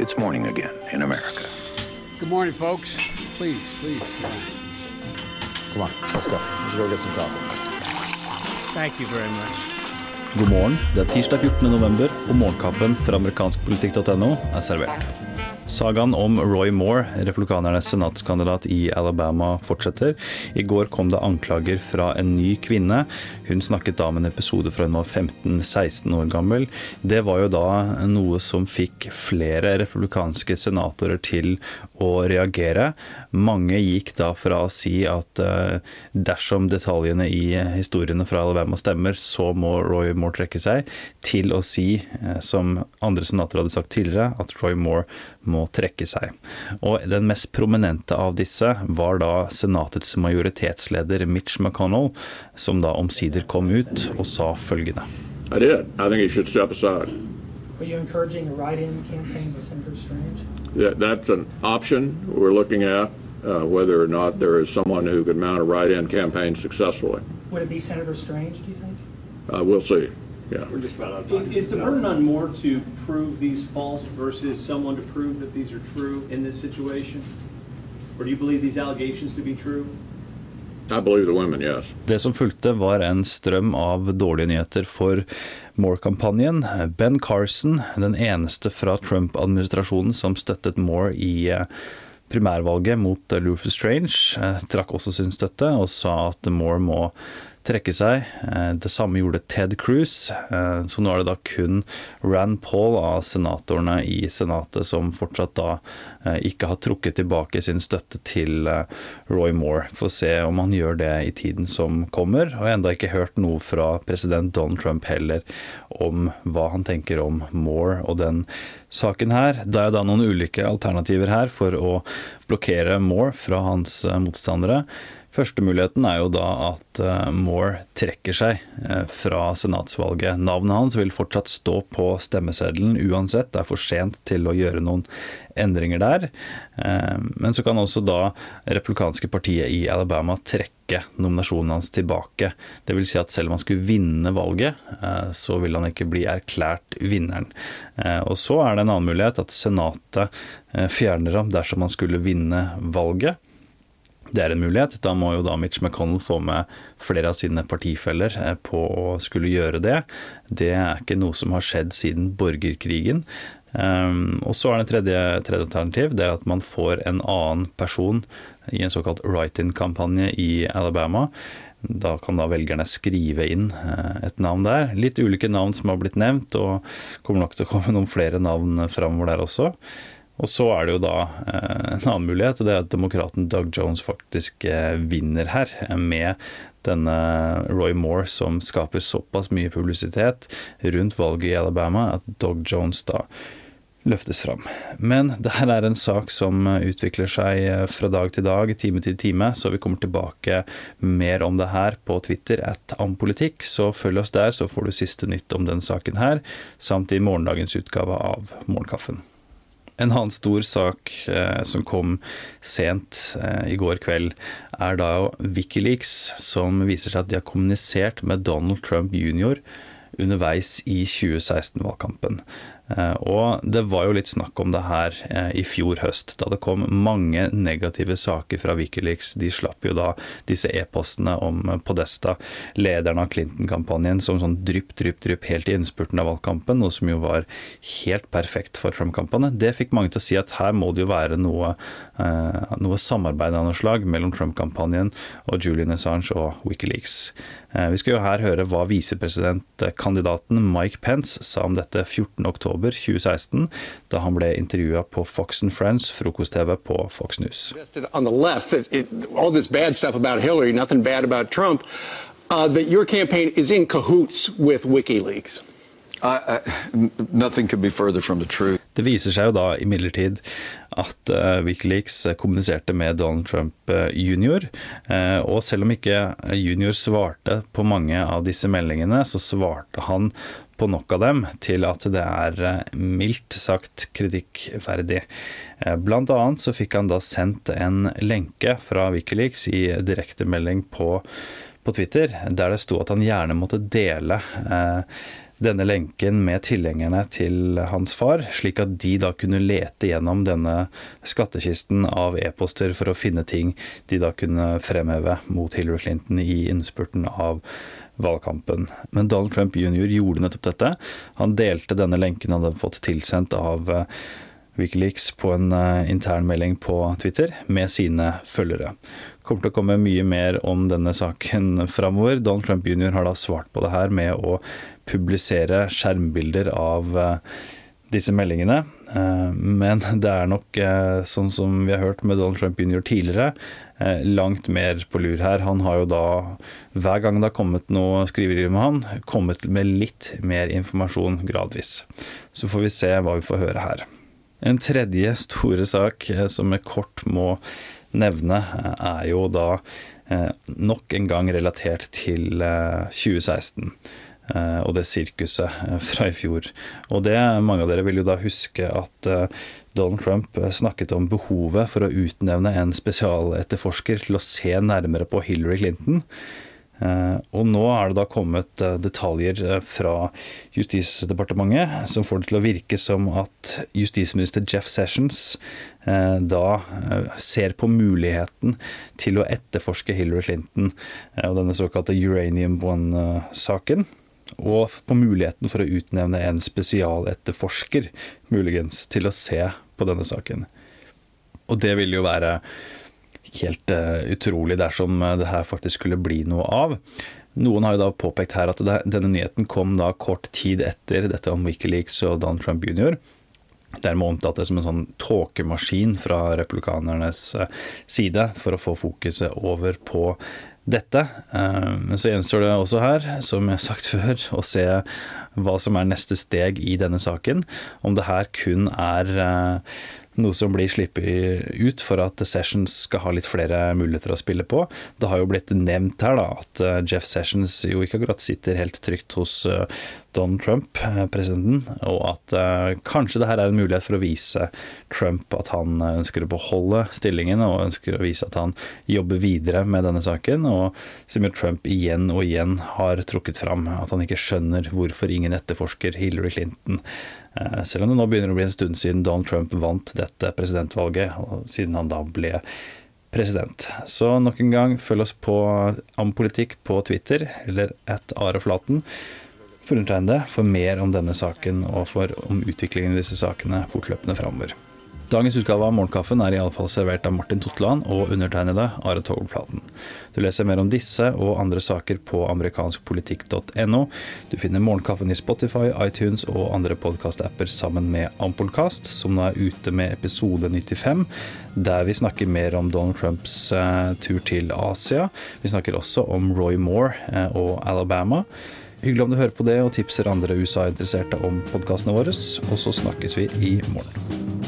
It's morning again in America. Good morning, folks. Please, please. Come on, let's go. Let's go get some coffee. Thank you very much. God morgen. Det er tirsdag 14. november, og morgenkaffen fra amerikanskpolitikk.no er servert. Sagaen om Roy Moore, republikanernes senatskandidat i Alabama, fortsetter. I går kom det anklager fra en ny kvinne. Hun snakket da om en episode fra hun var 15-16 år gammel. Det var jo da noe som fikk flere republikanske senatorer til å reagere. Mange gikk da fra å si at uh, dersom detaljene i historiene fra Alabama stemmer, så må Roy Moore trekke seg, til å si, uh, som andre senatorer hadde sagt tidligere, at Roy Moore må trekke seg. Og Den mest prominente av disse var da senatets majoritetsleder Mitch McConnell, som da omsider kom ut og sa følgende. I did. I think he should step aside. Are you encouraging a write-in campaign with Senator Strange? That, that's an option we're looking at, uh, whether or not there is someone who could mount a write-in campaign successfully. Would it be Senator Strange, do you think? Uh, we'll see. Yeah. Is the burden on more to prove these false versus someone to prove that these are true in this situation? Or do you believe these allegations to be true? I believe the women, yes. Det som fulgte, var en strøm av dårlige nyheter for Moore-kampanjen. Ben Carson, den eneste fra Trump-administrasjonen som støttet Moore i eh, primærvalget mot Luther Strange, eh, trakk også sin støtte og sa at Moore må trekke seg. Eh, det samme gjorde Ted Cruz, eh, så nå er det da kun Rand Paul av senatorene i Senatet som fortsatt da eh, ikke har trukket tilbake sin støtte til Roy Moore. Får se om han gjør det i tiden som kommer. Og enda ikke hørt noe fra president Donald Trump heller om hva han tenker om Moore og den saken her. Det er da noen ulike alternativer her for å blokkere Moore fra hans motstandere. Første muligheten er jo da at eh, Moore trekker seg eh, fra senatsvalget. Navnet hans vil fortsatt stå på stemmeseddelen uansett. Det er for sent til å gjøre noen endringer der. Eh, men så kan også da republikanske partiet i Alabama trekke nominasjonen hans tilbake. Det vil si at selv om han skulle vinne valget, så vil han ikke bli erklært vinneren. Og så er det en annen mulighet at Senatet fjerner ham dersom han skulle vinne valget. Det er en mulighet. Da må jo da Mitch McConnell få med flere av sine partifeller eh, på å skulle gjøre det. Det er ikke noe som har skjedd siden borgerkrigen. Um, og så er det tredje, tredje alternativ det er at man får en annen person i en såkalt write-in-kampanje i Alabama. Da kan da velgerne skrive inn eh, et navn der. Litt ulike navn som har blitt nevnt, og kommer nok til å komme noen flere navn framover der også. Og så er det jo da eh, en annen mulighet, og det er at demokraten Doug Jones faktisk eh, vinner her. Med denne Roy Moore som skaper såpass mye publisitet rundt valget i Alabama at Doug Jones da løftes fram. Men det her er en sak som utvikler seg eh, fra dag til dag, time til time, så vi kommer tilbake mer om det her på Twitter at ampolitikk. Så følg oss der, så får du siste nytt om denne saken her, samt i morgendagens utgave av Morgenkaffen. En annen stor sak eh, som kom sent eh, i går kveld, er da Wikileaks, som viser seg at de har kommunisert med Donald Trump jr. underveis i 2016-valgkampen. Eh, og det var jo litt snakk om det her eh, i fjor høst, da det kom mange negative saker fra Wikileaks. De slapp jo da disse e-postene om Podesta, lederen av Clinton-kampanjen, som sånn drypp, drypp, drypp helt i innspurten av valgkampen, noe som jo var helt perfekt for Trump-kampanjen. Det fikk mange til å si at her må det jo være noe, eh, noe samarbeid av noe slag mellom Trump-kampanjen og Julian Assange og Wikileaks. Vi skal jo her høre hva visepresidentkandidaten Mike Pence sa om dette 14.10 oktober 2016, da han ble intervjua på Fox and Friends, frokost-TV på Fox News. Left, it, it, all this Hillary, nothing bad about Trump, uh, that your campaign is in cahoots with WikiLeaks. Det viser seg jo da imidlertid at uh, Wikileaks kommuniserte med Donald Trump uh, jr. Og selv om ikke junior svarte på mange av disse meldingene, så svarte han på nok av dem til at det er eh, mildt sagt kritikkverdig. Eh, blant annet så fikk han da sendt en lenke fra Wikileaks i direktemelding på, på Twitter, der det sto at han gjerne måtte dele eh, denne lenken med tilhengerne til hans far, slik at de da kunne lete gjennom denne skattkisten av e-poster for å finne ting de da kunne fremheve mot Hillary Clinton i innspurten av valgkampen. Men Donald Trump jr. gjorde nettopp dette. Han delte denne lenken han hadde fått tilsendt av eh, Wikileaks på en uh, internmelding på Twitter med sine følgere. kommer til å komme mye mer om denne saken framover. Donald Trump jr. har da svart på det her med å publisere skjermbilder av uh, disse meldingene. Uh, men det er nok, sånn som vi har hørt med Donald Trump jr. tidligere, langt mer på lur her. Han har jo da, hver gang det har kommet noe skriveri med han, kommet med litt mer informasjon gradvis. Så får vi se hva vi får høre her. En tredje store sak eh, som jeg kort må nevne, eh, er jo da eh, nok en gang relatert til 2016 og det sirkuset fra i fjor. Og det, Mange av dere vil jo da huske at Donald Trump snakket om behovet for å utnevne en spesialetterforsker til å se nærmere på Hillary Clinton. Eh, og nå er det da kommet eh, detaljer eh, fra Justisdepartementet som får det til å virke som at justisminister Jeff Sessions da ser på muligheten til å etterforske Hillary Clinton og denne såkalte Uranium One-saken. Og på muligheten for å utnevne en spesialetterforsker, muligens, til å se på denne saken. Og det vil jo være helt uh, utrolig dersom eh, det her faktisk skulle bli noe av. Noen har jo da påpekt her at det, denne nyheten kom da kort tid etter dette om Wikileaks og Don Trump jr. Dermed omtalt det som en sånn tåkemaskin fra republikanernes uh, side for å få fokuset over på dette. Men så gjenstår det også her, som jeg har sagt før, å se hva som er neste steg i denne saken. Om det her kun er noe som blir sluppet ut for at Sessions skal ha litt flere muligheter å spille på. Det har jo blitt nevnt her da, at eh, Jeff Sessions jo ikke akkurat sitter helt trygt hos eh, Donald Trump, eh, presidenten, og at kanskje det her er en mulighet for å vise Trump at han ønsker å beholde stillingen og ønsker å vise at han jobber videre med denne saken, og som jo Trump igjen og igjen har trukket fram, at han ikke skjønner hvorfor ingen etterforsker Hillary Clinton. Uh, selv om det nå begynner å bli en stund siden Donald Trump vant dette presidentvalget, og siden han da ble president. Så nok en gang, følg oss på Ampolitikk på Twitter, eller at Are Flaten. For for mer om denne saken og for om utviklingen i disse sakene fortløpende framover. Dagens utgave av Morgenkaffen er iallfall servert av Martin Totland og undertegnede Are Togelflaten. Du leser mer om disse og andre saker på amerikanskpolitikk.no. Du finner Morgenkaffen i Spotify, iTunes og andre podkastapper sammen med Ampolkast, som nå er ute med episode 95, der vi snakker mer om Donald Trumps uh, tur til Asia. Vi snakker også om Roy Moore uh, og Alabama. Hyggelig om du hører på det og tipser andre USA-interesserte om podkastene våre. Og så snakkes vi i morgen.